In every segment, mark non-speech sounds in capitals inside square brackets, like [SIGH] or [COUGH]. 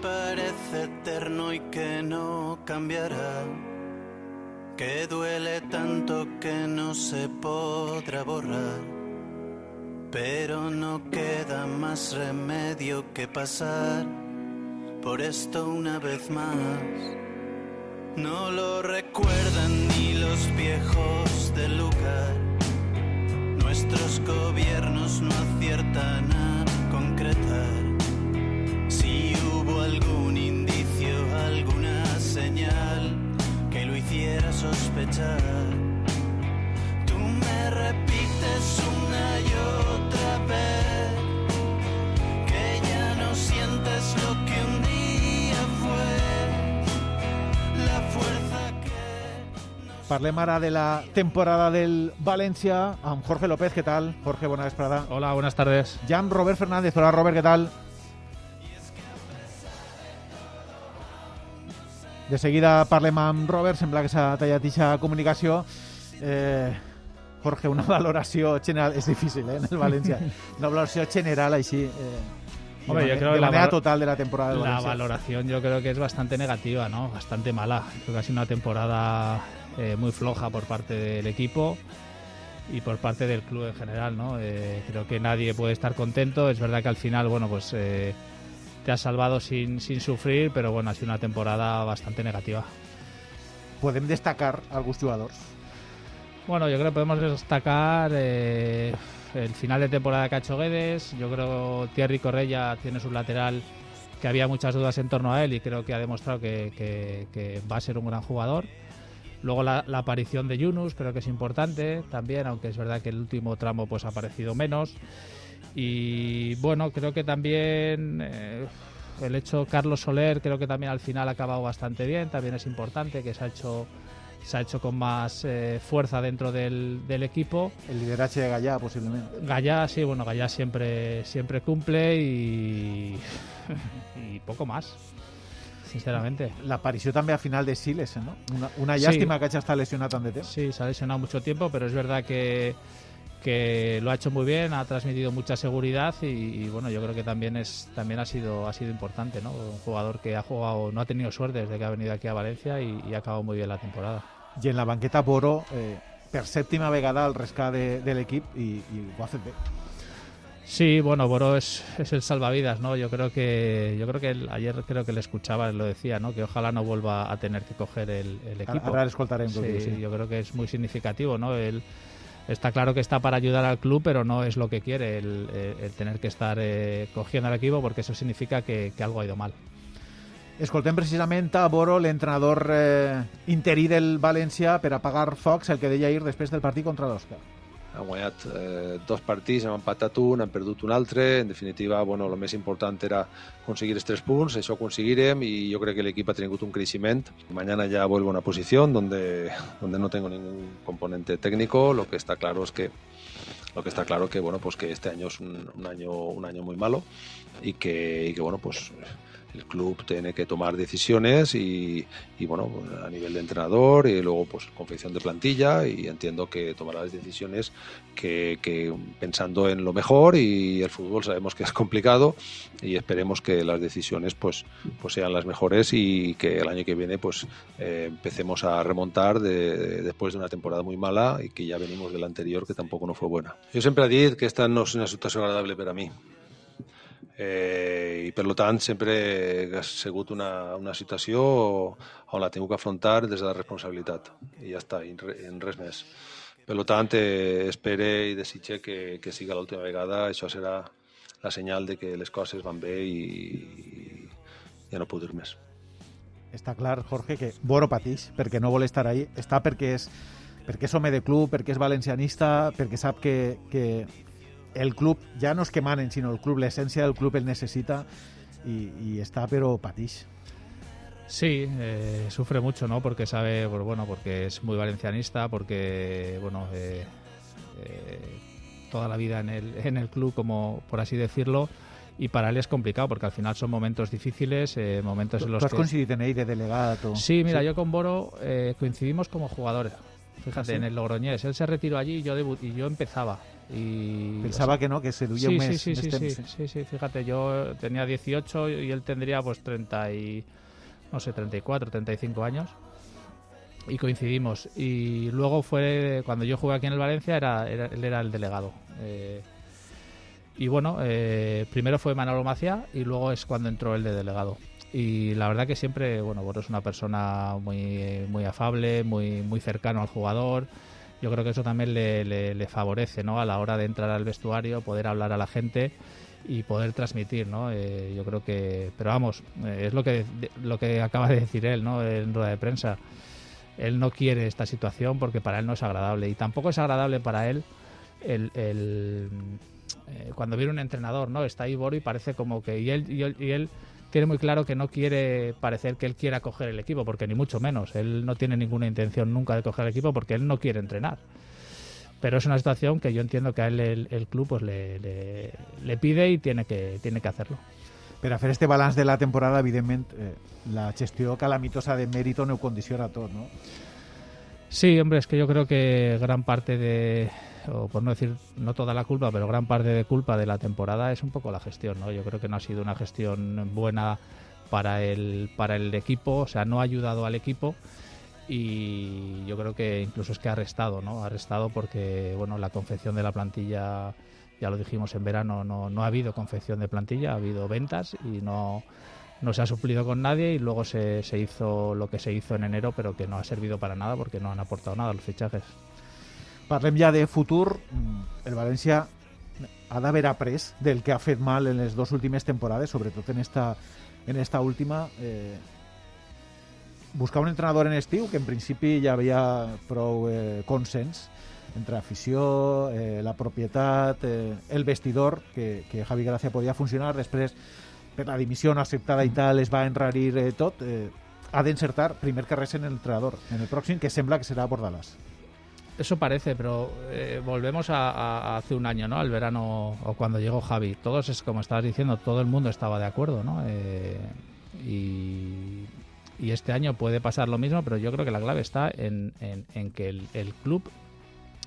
Parece eterno y que no cambiará. Que duele tanto que no se podrá borrar. Pero no queda más remedio que pasar por esto una vez más. No lo recuerdan ni los viejos del lugar. Nuestros gobiernos no aciertan a concretar. Algún indicio, alguna señal que lo hiciera sospechar. Tú me repites una y otra vez que ya no sientes lo que un día fue. La fuerza que... Parlem ara de la temporada del València amb Jorge López. ¿Qué tal? Jorge, bona vesprada. Hola, buenas tardes. Ja amb Robert Fernández. Hola, Robert, ¿qué tal? De seguida parlem amb Robert, sembla que s'ha tallat aquesta comunicació. Eh, Jorge, una [LAUGHS] valoració general... És difícil, eh, en el València. Una valoració general així... Eh, Hombre, de, yo mane- creo de que la manera total de la temporada del La valoración yo creo que es bastante negativa, ¿no? Bastante mala. Creo que ha sido una temporada eh, muy floja por parte del equipo y por parte del club en general, ¿no? Eh, creo que nadie puede estar contento. Es verdad que al final, bueno, pues eh, te has salvado sin, sin sufrir, pero bueno, ha sido una temporada bastante negativa. Podem destacar alguns jugadors. Bueno, yo creo que podemos destacar eh, el final de temporada que ha hecho Guedes. Yo creo que Thierry Correia tiene su lateral que había muchas dudas en torno a él y creo que ha demostrado que, que- que va a ser un gran jugador. Luego la, la aparición de Yunus creo que es importante también, aunque es verdad que el último tramo pues ha aparecido menos. Y bueno, creo que también eh, el hecho Carlos Soler creo que también al final ha acabado bastante bien, también es importante que se ha hecho se ha hecho con más eh, fuerza dentro del, del equipo. El lideratge de Gallà, possiblement. Gallá, sí, bueno, Gallá siempre, siempre cumple y, [LAUGHS] y poco más, sinceramente. L'aparició també a final de Siles, no? Una, una Sí. llàstima que hagi estat lesionat tant de temps. Sí, se ha lesionado mucho tiempo, pero es verdad que, que lo ha hecho muy bien, ha transmitido mucha seguridad y, y, bueno, yo creo que también es también ha sido ha sido importante, ¿no? Un jugador que ha jugado, no ha tenido suerte desde que ha venido aquí a Valencia y, y ha acabado muy bien la temporada. I en la banqueta Boro, eh, per sèptima vegada al rescat de, de l'equip i, i ho ha fet bé. Sí, bueno, Boro es, es el salvavidas, ¿no? Yo creo que yo creo que él- ayer creo que le escuchaba, lo decía, ¿no? Que ojalá no vuelva a tener que coger el, el equipo. ara l'escoltarem. Sí, tot i- sí. yo creo que es muy significativo, ¿no? Él está claro que está para ayudar al club, pero no es lo que quiere el, el tener que estar eh, cogiendo al equipo, porque eso significa que, algo ha ido mal. Escoltem precisament a Boro, l'entrenador eh, interí del València per apagar focs, el que deia ahir després del partit contra l'Òscar. Han guanyat eh, dos partits, hem empatat un, hem perdut un altre. En definitiva, bueno, el més important era aconseguir els tres punts, això ho aconseguirem y yo creo que el equipo ha tenido un crecimiento. Mañana ya vuelvo a una posición donde, donde no tengo ningún componente técnico, lo que está claro es que lo que está claro que bueno pues que este año es un, un año un año muy malo y que, y que bueno pues el club tiene que tomar decisiones y, bueno a nivel de entrenador y luego pues confección de plantilla y entiendo que tomará las decisiones que, pensando en lo mejor y el fútbol sabemos que es complicado y esperemos que las decisiones pues pues sean las mejores y que el año que viene pues eh, empecemos a remontar de- de- después de una temporada muy mala y que ya venimos de la anterior que tampoco no fue buena. Yo siempre dit que esta no es una situación agradable para mí eh, i per tant sempre ha sigut una, una situació on la tinc que afrontar des de la responsabilitat. I ja està, i res més. Per tant eh, espere i desitge que, que siga l'última vegada. Això serà la senyal de que les coses van bé i, i ja no puc dir més. Està clar, Jorge, que Boro patix perquè no vol estar ahí. Està perquè és, perquè és home de club, perquè és valencianista, perquè sap que, que el club ja no és que manen, sinó el club, l'essència del club el necessita i, i està però patix. Sí, eh, sufre mucho, ¿no? Porque sabe, pues, bueno, porque es muy valencianista, porque, bueno, eh, eh, toda la vida en el, en el club, como por así decirlo, y para él es complicado, porque al final son momentos difíciles, eh, momentos en los has que... coincidit en ell de delegat? O... Sí, mira, yo con Boro eh, coincidimos como jugadores. Fíjate, ¿Ah, sí? en el Logroñés. Él se retiró allí y yo, y yo empezaba. Y, Pensaba que no, que se duía sí, un mes. sí, sí, este sí, mes. sí, sí, fíjate, yo tenía 18 y él tendría pues 30 y, no sé, 34, 35 años. Y coincidimos. Y luego fue, cuando yo jugué aquí en el Valencia, era, era- él era el delegado. Eh, y bueno, eh, primero fue Manolo Macia y luego es cuando entró el de delegado. Y la verdad que siempre, bueno, Borro es una persona muy, muy afable, muy, muy cercano al jugador. Yo creo que eso también le, le- favorece, ¿no? A la hora de entrar al vestuario, poder hablar a la gente y poder transmitir, ¿no? Eh, yo creo que, pero vamos, eh, es lo que lo que acaba de decir él, ¿no? En rueda de prensa. Él no quiere esta situación porque para él no es agradable y tampoco es agradable para él el, eh, cuando viene un entrenador, ¿no? Está ahí Boro y parece como que y él, y él y él tiene muy claro que no quiere parecer que él quiera coger el equipo, porque ni mucho menos. Él no tiene ninguna intención nunca de coger el equipo porque él no quiere entrenar. Pero es una situación que yo entiendo que a él el, el club pues le, le, le pide y tiene que, tiene que hacerlo. Per a fer este balanç de la temporada, evidentment, eh, la gestió calamitosa de mèrito no ho condiciona tot, no? Sí, hombre, es que yo creo que gran parte de, o por no decir no toda la culpa, pero gran parte de culpa de la temporada es un poco la gestión, ¿no? Yo creo que no ha sido una gestión buena para el, para el equipo, o sea, no ha ayudado al equipo y yo creo que incluso es que ha restado, ¿no? Ha restado porque, bueno, la confección de la plantilla, ya lo dijimos en verano, no, no ha habido confección de plantilla, ha habido ventas y no, no se ha suplido con nadie y luego se, se hizo lo que se hizo en enero, pero que no ha servido para nada porque no han aportado nada los fichajes. Parlem ja de futur. Mm, El València ha d'haver après del que ha fet mal en les dues últimes temporades, sobretot en esta, en esta última. Eh, buscar un entrenador en estiu, que en principi ja havia prou eh, consens entre afició, eh, la propietat, eh, el vestidor, que, que Javi Gracia podia funcionar, després per la dimissió no acceptada i tal es va enrarir eh, tot, eh, ha d'encertar primer que res en el entrenador, en el pròxim, que sembla que serà Bordalàs. Eso parece, pero eh, volvemos a, hace un año, ¿no? Al verano o cuando llegó Javi. Todos, es como estabas diciendo, todo el mundo estaba de acuerdo, ¿no? Eh, y, este año puede pasar lo mismo, pero yo creo que la clave está en, en- en que el, el club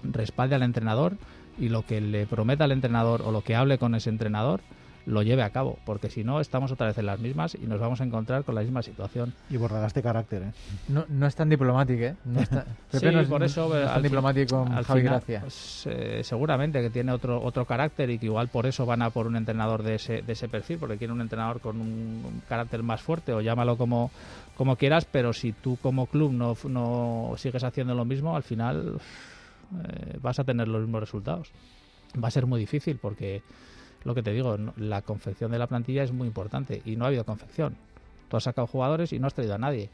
respalde al entrenador y lo que le prometa al entrenador o lo que hable con ese entrenador lo lleve a cabo, porque si no estamos otra vez en las mismas y nos vamos a encontrar con la misma situación. I Bordalàs té caràcter, eh? No, no es tan diplomático, ¿eh? No está, [LAUGHS] Pepe Sí, no es, por eso no es al tan diplomático con al Javi final, Gracia. pues, eh, seguramente que tiene otro otro carácter y que igual por eso van a por un entrenador de ese, de ese perfil, porque quiere un entrenador con un, un carácter más fuerte o llámalo como, como quieras, pero si tú como club no, no sigues haciendo lo mismo, al final eh, vas a tener los mismos resultados. Va a ser muy difícil porque lo que te digo, la confección de la plantilla es muy importante y no ha habido confección. Tú has sacado jugadores y no has traído a nadie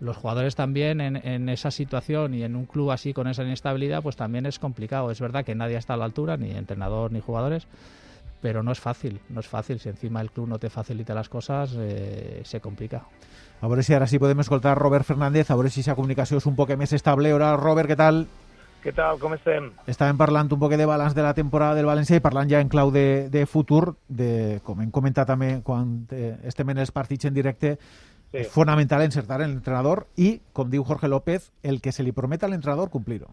los jugadores también en, en esa situación y en un club así con esa inestabilidad, pues también es complicado. Es verdad que nadie está a la altura, ni entrenador ni jugadores, pero no es fácil, no es fácil. Si encima el club no te facilita las cosas, eh, se complica. A veure si ara sí podem escoltar Robert Fernández, a veure si la comunicació és un poc més estable. Hola, Robert, què tal? Què tal, com estem? Estàvem parlant un poc de balanç de la temporada del València i parlant ja en clau de, de futur, de, com hem comentat també quan eh, estem en els partits en directe, Sí. és fonamental encertar en l'entrenador i, com diu Jorge López, el que se li promet a l'entrenador, complir-ho.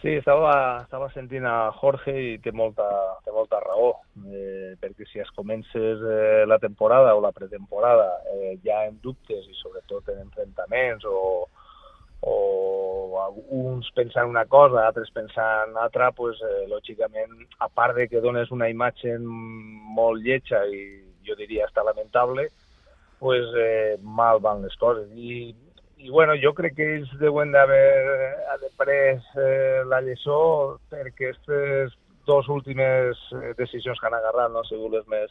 Sí, estava, estava sentint a Jorge i té molta, té molta raó, eh, perquè si es comences eh, la temporada o la pretemporada eh, ja en dubtes i sobretot en enfrontaments o, o uns pensant una cosa, altres pensant altra, pues, eh, lògicament, a part de que dones una imatge molt lletja i jo diria hasta lamentable, pues, eh, mal van les coses. I, i bueno, jo crec que ells deuen d'haver haver pres eh, la lliçó perquè aquestes dues últimes eh, decisions que han agarrat no han sigut les més,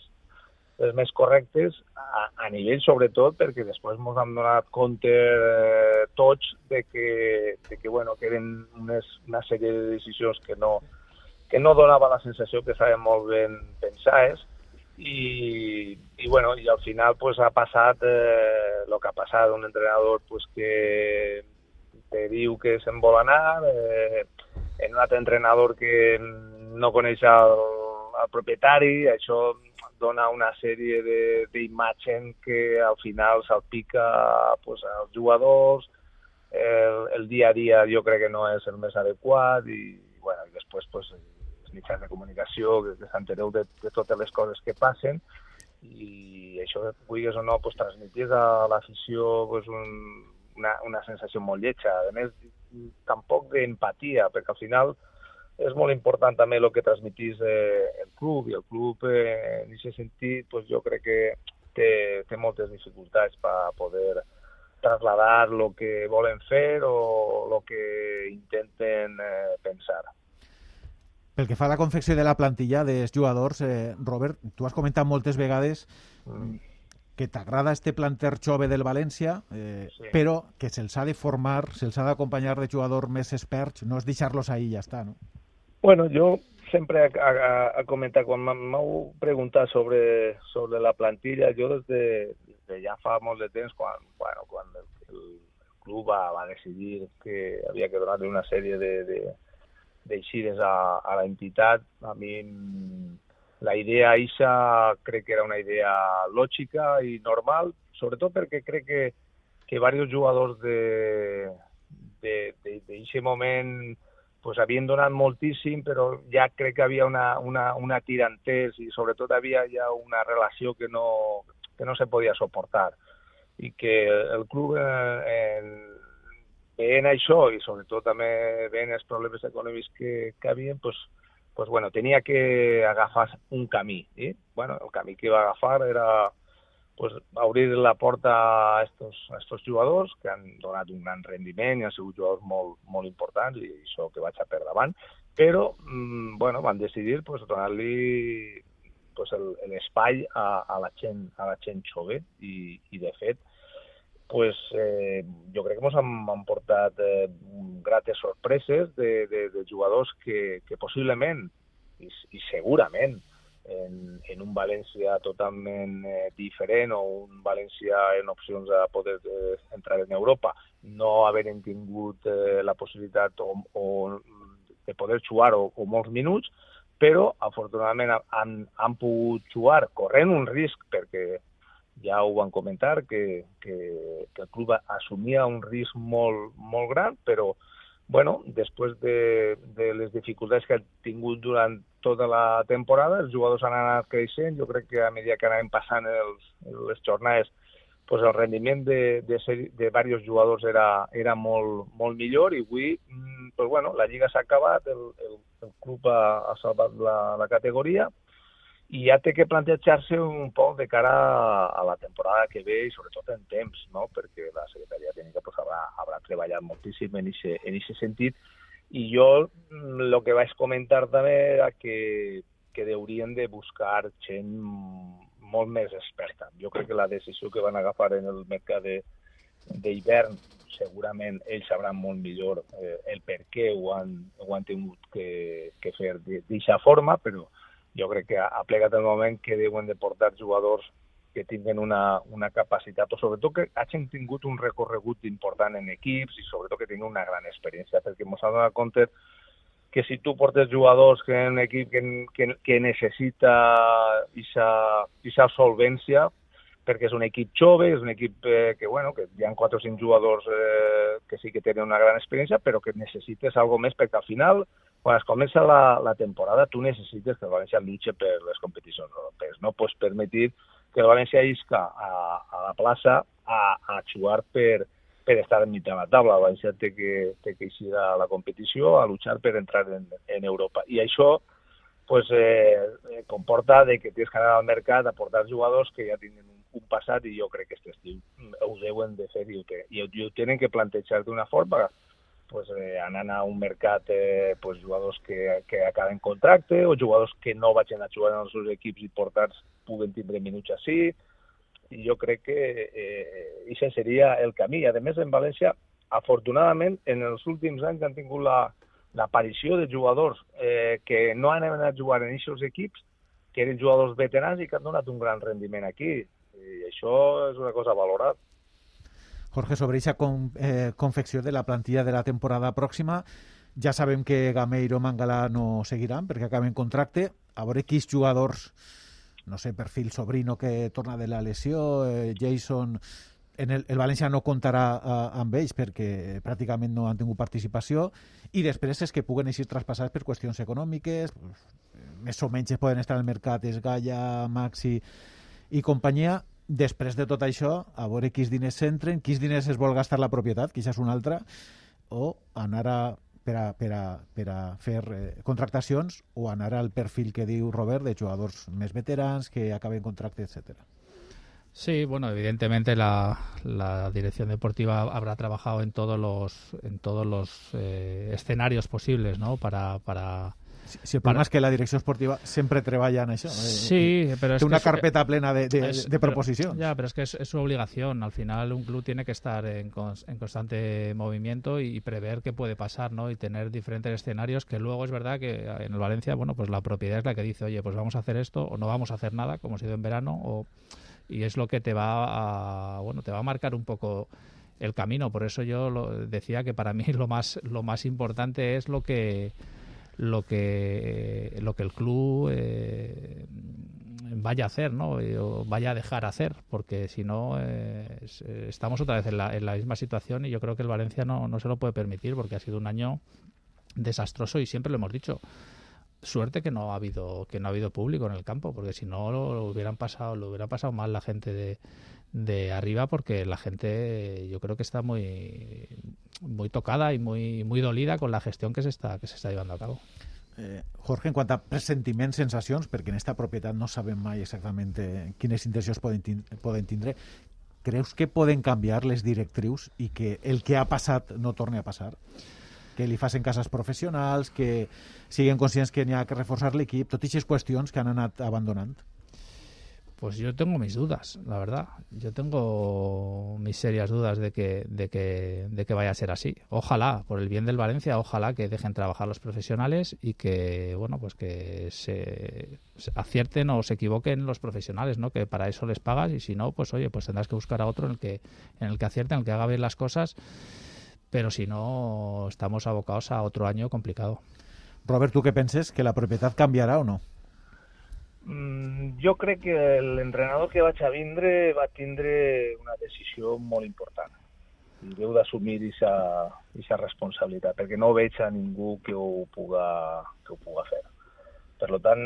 les més correctes a, a nivell sobretot perquè després ens han donat compte eh, tots de que, de que, bueno, que eren unes, una sèrie de decisions que no, que no donava la sensació que estaven molt ben pensades i, i bueno, i al final pues ha passat eh, lo que ha passat, un entrenador pues que te diu que se'n vol anar, eh, en un altre entrenador que no coneix el, el propietari, això dona una sèrie d'imatges que al final salpica pues, als jugadors, el, el dia a dia jo crec que no és el més adequat i, bueno, i després pues, els mitjans de comunicació, que, que s'entereu de, de totes les coses que passen, i això, vulguis o no, pues, transmetís a l'afició pues, un, una, una sensació molt lletja. A més, tampoc d'empatia, perquè al final és molt important també el que transmetís eh, el club, i el club eh, en aquest sentit pues, jo crec que té, té moltes dificultats per poder trasladar el que volen fer o el que intenten eh, pensar. Pel que fa a la confecció de la plantilla dels jugadors, eh, Robert, tu has comentat moltes vegades Mm. que t'agrada este planter jove del València, eh, Sí. però que se'ls ha de formar, se'ls ha d'acompanyar de jugadors més experts, no és deixar-los ahí i ja està, no? Bueno, jo sempre he, he, he comentat, quan m'heu preguntat sobre, sobre la plantilla, jo des de, des de ja fa molt de temps, quan, bueno, quan el, el club va, va decidir que havia que donar-li una sèrie de, de, d'eixides a, a la entitat, a mi la idea eixa crec que era una idea lògica i normal, sobretot perquè crec que, que diversos jugadors de d'aquest moment pues, havien donat moltíssim, però ja crec que havia una, una, una tirantès i sobretot havia ja una relació que no, que no se podia suportar i que el club eh, en, això i sobretot també veient els problemes econòmics que, que havien, pues, pues, bueno, tenia que agafar un camí. I, bueno, el camí que va agafar era pues, obrir la porta a estos, a estos jugadors que han donat un gran rendiment i han sigut jugadors molt, molt importants i això que vaig a per davant, però mm, bueno, van decidir pues, donar-li pues, l'espai a, a, la gent, a la gent jove. I, i de fet pues, eh, jo crec que ens han, han portat eh, grates sorpreses de, de, de jugadors que, que possiblement i, i segurament en, en un València totalment eh, diferent o un València en opcions a poder eh, entrar en Europa. No haver tingut eh, la possibilitat o, o de poder jugar o, o molts minuts, però afortunadament han, han pogut jugar corrent un risc perquè ja ho van comentar, que, que, que el club assumia un risc molt, molt gran, però bueno, després de, de les dificultats que han tingut durant tota la temporada, els jugadors han anat creixent, jo crec que a mesura que anaven passant els, les jornades, pues el rendiment de, de, ser, de diversos jugadors era, era molt, molt millor i avui mm, pues bueno, la lliga s'ha acabat, el, el, el club ha, ha salvat la, la categoria i ja té que plantejar-se un poc de cara a la temporada que ve i sobretot en temps, no? perquè la secretaria tècnica pues, haurà, haurà treballat moltíssim en aquest sentit i jo el que vaig comentar també era que, que haurien de buscar gent molt més experta. Jo crec que la decisió que van agafar en el mercat d'hivern segurament ells sabran molt millor eh, el per què ho han, ho han tingut que, que fer d'aquesta forma, però jo crec que ha plegat el moment que deuen de portar jugadors que tinguen una, una capacitat, o sobretot que hagin tingut un recorregut important en equips i sobretot que tinguin una gran experiència, perquè ens ha donat compte que si tu portes jugadors que en un equip que, que, que necessita aquesta solvència, perquè és un equip jove, és un equip eh, que, bueno, que hi ha 4 o 5 jugadors eh, que sí que tenen una gran experiència, però que necessites algo més perquè al final, quan es comença la, la temporada, tu necessites que el València lluixe per les competicions europees. No pots permetre que el València isca a, a la plaça a, a jugar per, per estar en mitjà de la taula. El València té que, té que eixir a la competició, a luchar per entrar en, en Europa. I això pues, eh, eh, comporta de que tens que anar al mercat a portar jugadors que ja tenen un, passat i jo crec que aquest estiu ho deuen de fer i ho, i ho, i ho tenen que plantejar d'una forma pues, eh, anant a un mercat eh, pues, jugadors que, que acaben contracte o jugadors que no vagin a jugar en els seus equips i portats puguen tindre minuts així i jo crec que eh, això seria el camí. A més, en València, afortunadament, en els últims anys han tingut la, l'aparició de jugadors eh, que no han anat a jugar en aquests equips, que eren jugadors veterans i que han donat un gran rendiment aquí. I això és una cosa a valorar. Jorge, sobre esa con, eh, confecció de la plantilla de la temporada pròxima, ja sabem que Gameiro Mangala no seguiran perquè acaben contracte. A veure quins jugadors, no sé, perfil Sobrino que torna de la lesió, eh, Jason en el, el València no comptarà uh, amb ells perquè pràcticament no han tingut participació i després és que puguen eixir traspassats per qüestions econòmiques més o menys poden estar al mercat Esgalla, Maxi i companyia. Després de tot això, a veure quins diners s'entren, quins diners es vol gastar la propietat, que això és una altra, o anar a, per, a, per, fer eh, contractacions o anar al perfil que diu Robert de jugadors més veterans que acaben contracte, etc. Sí, bueno, evidentemente la, la dirección deportiva habrá trabajado en todos los en todos los eh, escenarios posibles, ¿no? Para, para Si, si el problema és que la direcció esportiva sempre treballa en això. eh, Sí, pero es Té que una es- carpeta plena de, de, Es- de pero- ya, pero es que es, es su obligación. Al final, un club tiene que estar en, cons- en constante movimiento y, prever qué puede pasar, ¿no? Y tener diferentes escenarios que luego es verdad que en el Valencia, bueno, pues la propiedad es la que dice, oye, pues vamos a hacer esto o no vamos a hacer nada, como ha sido en verano, o, y es lo que te va a, bueno, te va a marcar un poco el camino. Por eso yo lo, decía que para mí [LAUGHS] lo más, lo más importante es lo que lo que lo que el club eh, vaya a hacer, ¿no? Vaya a dejar hacer, porque si no eh, es- estamos otra vez en la, en la misma situación y yo creo que el Valencia no, no se lo puede permitir porque ha sido un año desastroso y siempre lo hemos dicho. Suerte que no ha habido que no ha habido público en el campo, porque si no lo, lo hubieran pasado, lo hubiera pasado mal la gente de, de arriba, porque la gente yo creo que está muy muy tocada y muy muy dolida con la gestión que se está que se está llevando a cabo. Eh, Jorge, en quant a pressentiments, sensacions, perquè en esta propietat no sabem mai exactament quines intencions poden, tin poden tindre, creus que poden canviar les directrius i que el que ha passat no torni a passar? Que li facin cases professionals, que siguin conscients que n'hi ha que reforçar l'equip, totes aquestes qüestions que han anat abandonant. Pues yo tengo mis dudas, la verdad. Yo tengo mis serias dudas de que, de que, de que vaya a ser así. Ojalá, por el bien del Valencia, ojalá que dejen trabajar los profesionales y que, bueno, pues que se, acierten o se equivoquen los profesionales, ¿no? Que para eso les pagas y si no, pues oye, pues tendrás que buscar a otro en el que, en el que acierten, en el que haga bien las cosas. Pero si no, estamos abocados a otro año complicado. Robert, tu què penses? Que la propietat canviarà o no? Mm, jo crec que l'entrenador que vaig a vindre va tindre una decisió molt important i deu d'assumir aquesta responsabilitat perquè no veig a ningú que ho puga, que ho puga fer. Per tant,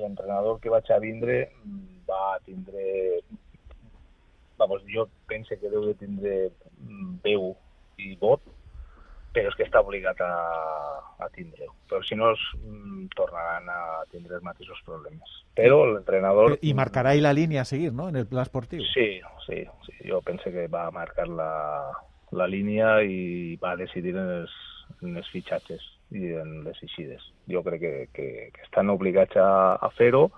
l'entrenador que vaig a vindre va tindre vamos, jo pense que deu de tindre mm, veu i vot però és que està obligat a, a tindre-ho. Però si no, es, mm, tornaran a tindre els mateixos problemes. Però l'entrenador... I marcarà la línia a seguir, no?, en el pla esportiu. Sí, sí, sí. Jo penso que va marcar la, la línia i va decidir en els, en els fitxatges i en les eixides. Jo crec que, que, que estan obligats a, a fer-ho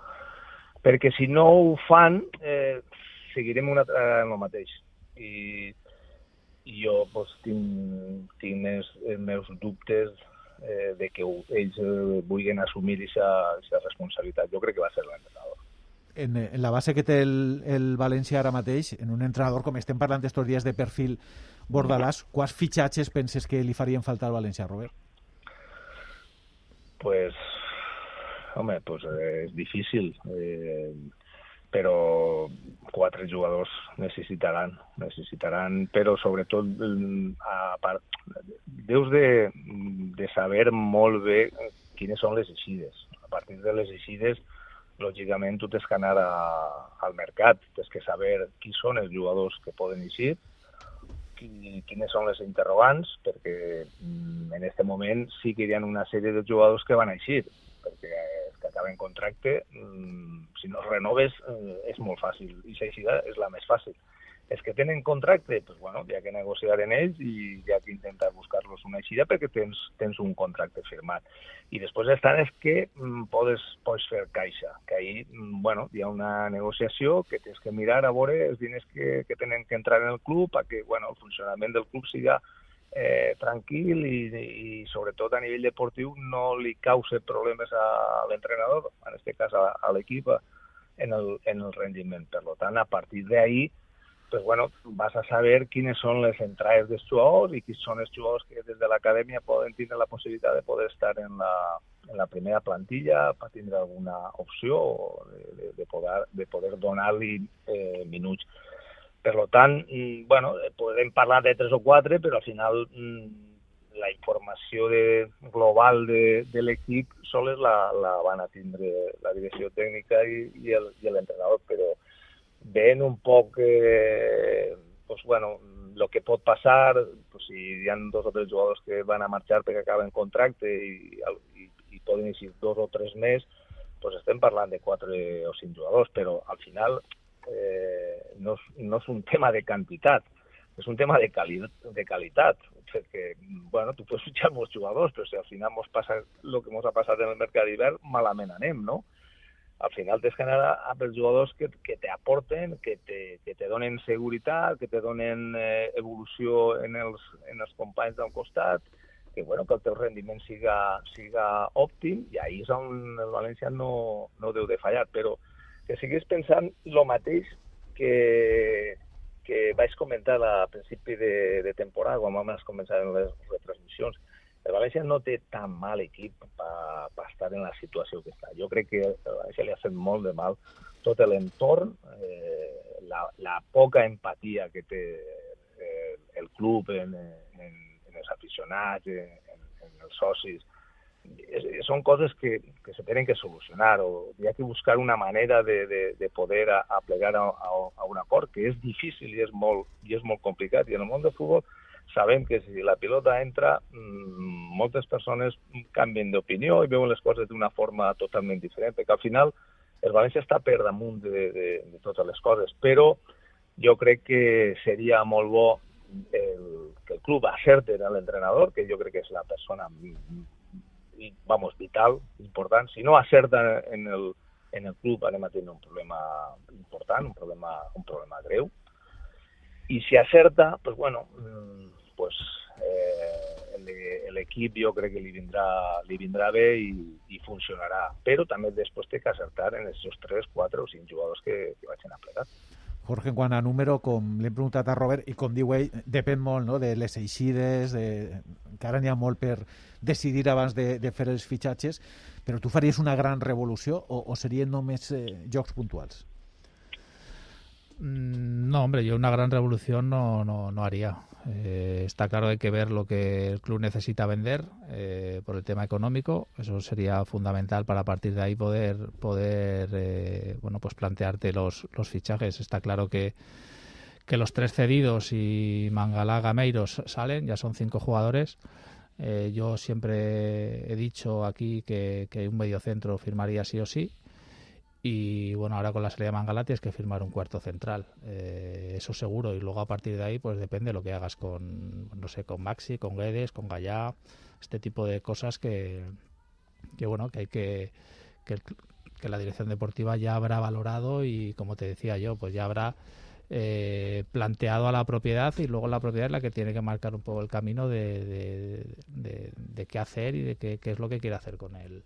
perquè si no ho fan eh, seguirem una, en el mateix. I, i jo pues, tinc, tinc els, els meus dubtes eh, de que ells eh, vulguin assumir aquesta responsabilitat. Jo crec que va ser l'entrenador. en, en la base que té el, el València ara mateix, en un entrenador, com estem parlant estos dies de perfil Bordalàs, quants fitxatges penses que li farien falta al València, Robert? Pues, home, pues eh, és difícil, eh, però quatre jugadors necessitaran, necessitaran, però sobretot mm, a part, deus de, de saber molt bé quines són les eixides. A partir de les eixides, lògicament, tu tens que anar a, al mercat, tens que saber qui són els jugadors que poden eixir, qui, quines són les interrogants, perquè mm, en aquest moment sí que hi ha una sèrie de jugadors que van eixir, perquè acaben contracte, mm, si no es renoves, eh, és molt fàcil, i l'eixida és la més fàcil. Els que tenen contracte, pues, bueno, hi ha que negociar en ells i hi ha que intentar buscar-los una eixida perquè tens, tens un contracte firmat. I després estan els que mm, podes, pots fer caixa, que ahí mm, bueno, hi ha una negociació que tens que mirar a veure els diners que, que tenen que entrar en el club perquè bueno, el funcionament del club siga eh, tranquil i, i sobretot a nivell deportiu no li cause problemes a l'entrenador, en aquest cas a, a l'equip, en, el, en el rendiment. Per tant, a partir d'ahí pues bueno, vas a saber quines són les entrades dels jugadors i quins són els jugadors que des de l'acadèmia poden tindre la possibilitat de poder estar en la, en la primera plantilla per tindre alguna opció de, de, de poder, de poder donar-li eh, minuts. Per tant, mm, bueno, podem parlar de tres o quatre, però al final mm, la informació de, global de, de l'equip sols la, la van a tindre la direcció tècnica i, i l'entrenador, però veient un poc eh, pues, bueno, el que pot passar, pues, si hi ha dos o tres jugadors que van a marxar perquè acaben contracte i, i, i poden eixir dos o tres més, pues estem parlant de quatre o cinc jugadors, però al final eh, no, és, no és un tema de quantitat, és un tema de, cali de qualitat, perquè, bueno, tu pots fitxar [LAUGHS] molts jugadors, però si al final mos passa el que ens ha passat en el mercat d'hivern, malament anem, no? Al final tens que anar a, per jugadors que, que t'aporten, que te, que te donen seguretat, que te donen eh, evolució en els, en els companys del costat, que, bueno, que el teu rendiment siga, siga òptim, i ahí és on el València no, no deu de fallar, però que siguis pensant el mateix que, que vaig comentar a principi de, de temporada, quan vam començar en les retransmissions. El València no té tan mal equip per estar en la situació que està. Jo crec que el València li ha fet molt de mal tot l'entorn, eh, la, la poca empatia que té eh, el club en, en, en els aficionats, en, en els socis, es, són coses que, que se tenen que solucionar o hi ha que buscar una manera de, de, de poder a, a a, a, un acord que és difícil i és molt, i és molt complicat. I en el món del futbol sabem que si la pilota entra mmm, moltes persones canvien d'opinió i veuen les coses d'una forma totalment diferent perquè al final el València està per damunt de, de, de totes les coses però jo crec que seria molt bo el, que el club acerte a l'entrenador que jo crec que és la persona vamos, vital, important. Si no acerta en el, en el club anem a tenir un problema important, un problema, un problema greu. I si acerta, pues bueno, pues eh, l'equip jo crec que li vindrà, li vindrà bé i, i funcionarà. Però també després té que acertar en els seus 3, 4 o 5 jugadors que, que vagin a plegar. Jorge, quan a número, com l'hem preguntat a Robert, i com diu ell, depèn molt no? de les eixides, de... encara n'hi ha molt per decidir abans de, de fer els fitxatges, però tu faries una gran revolució o, o serien només eh, jocs puntuals? Mm, No, hombre, yo una gran revolución no, no, no haría. Eh, está claro hay que ver lo que el club necesita vender eh, por el tema económico. Eso sería fundamental para a partir de ahí poder poder eh, bueno pues plantearte los, fichajes. Está claro que que los tres cedidos y Mangalá Gameiros salen, ya son cinco jugadores. Eh, yo siempre he dicho aquí que un mediocentro firmaría sí o sí. Y bueno, ahora con la salida de Mangala tienes que firmar un cuarto central. Eh, eso seguro. Y luego a partir de ahí, pues depende de lo que hagas con, no sé, con Maxi, con Guedes, con Gallá, este tipo de cosas que, que bueno, que hay que, que, que la dirección deportiva ya habrá valorado y como te decía yo, pues ya habrá eh, planteado a la propiedad y luego la propiedad es la que tiene que marcar un poco el camino de, de, de- qué hacer y de qué, qué es lo que quiere hacer con el,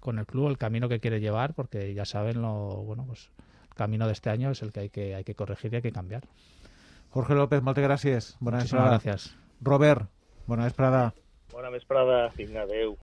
con el club, el camino que quiere llevar, porque ya saben lo bueno pues el camino de este año es el que hay que hay que corregir y hay que cambiar. Jorge López. Bona Muchísimas vesprada. gracias. Robert, bona vesprada. Bona vesprada, fins adeu.